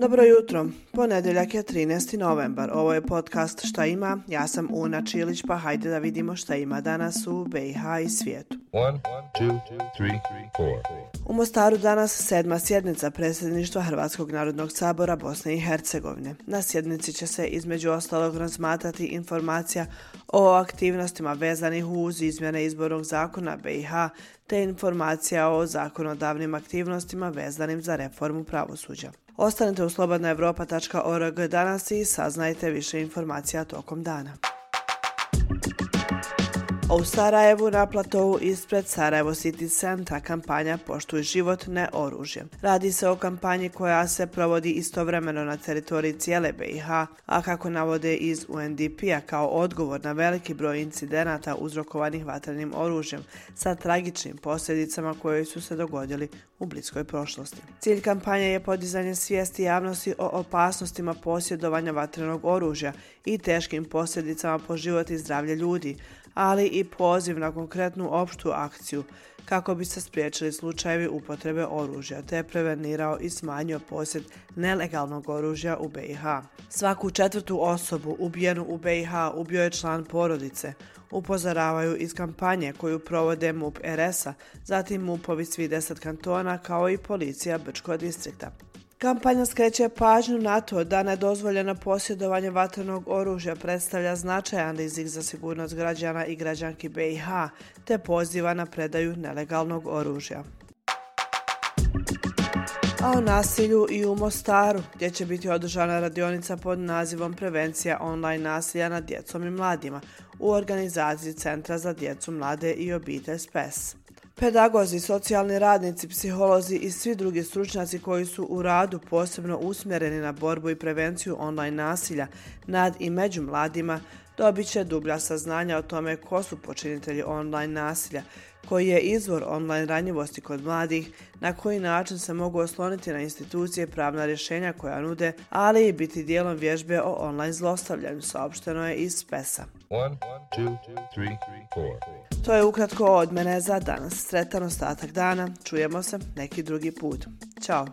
Dobro jutro, ponedeljak je 13. novembar, ovo je podcast Šta ima, ja sam Una Čilić pa hajde da vidimo šta ima danas u BiH i svijetu. One, two, three, u Mostaru danas sedma sjednica predsjedništva Hrvatskog narodnog sabora Bosne i Hercegovine. Na sjednici će se između ostalog razmatrati informacija o aktivnostima vezanih uz izmjene izbornog zakona BiH te informacija o zakonodavnim aktivnostima vezanim za reformu pravosuđa. Ostanite u slobodnaevropa.org danas i saznajte više informacija tokom dana. U Sarajevu na platovu ispred Sarajevo City Centra kampanja Poštuj život, ne oružje. Radi se o kampanji koja se provodi istovremeno na teritoriji cijele BiH, a kako navode iz UNDP-a kao odgovor na veliki broj incidenata uzrokovanih vatrenim oružjem sa tragičnim posljedicama koje su se dogodili u bliskoj prošlosti. Cilj kampanje je podizanje svijesti javnosti o opasnostima posjedovanja vatrenog oružja i teškim posljedicama po život i zdravlje ljudi, ali i poziv na konkretnu opštu akciju kako bi se spriječili slučajevi upotrebe oružja te prevenirao i smanjio posjed nelegalnog oružja u BiH. Svaku četvrtu osobu ubijenu u BiH ubio je član porodice, upozoravaju iz kampanje koju provode MUP RS-a, zatim MUP-ovi svi deset kantona kao i policija Brčko distrikta. Kampanja skreće pažnju na to da nedozvoljeno posjedovanje vatrenog oružja predstavlja značajan rizik za sigurnost građana i građanki BiH, te poziva na predaju nelegalnog oružja. A o nasilju i u Mostaru, gdje će biti održana radionica pod nazivom Prevencija online nasilja nad djecom i mladima u organizaciji Centra za djecu, mlade i obitelj SPES. Pedagozi, socijalni radnici, psiholozi i svi drugi stručnjaci koji su u radu posebno usmjereni na borbu i prevenciju online nasilja nad i među mladima dobit će dublja saznanja o tome ko su počinitelji online nasilja, koji je izvor online ranjivosti kod mladih, na koji način se mogu osloniti na institucije pravna rješenja koja nude, ali i biti dijelom vježbe o online zlostavljanju, saopšteno je iz PESA. To je ukratko od mene za danas. Sretan ostatak dana. Čujemo se neki drugi put. Ćao.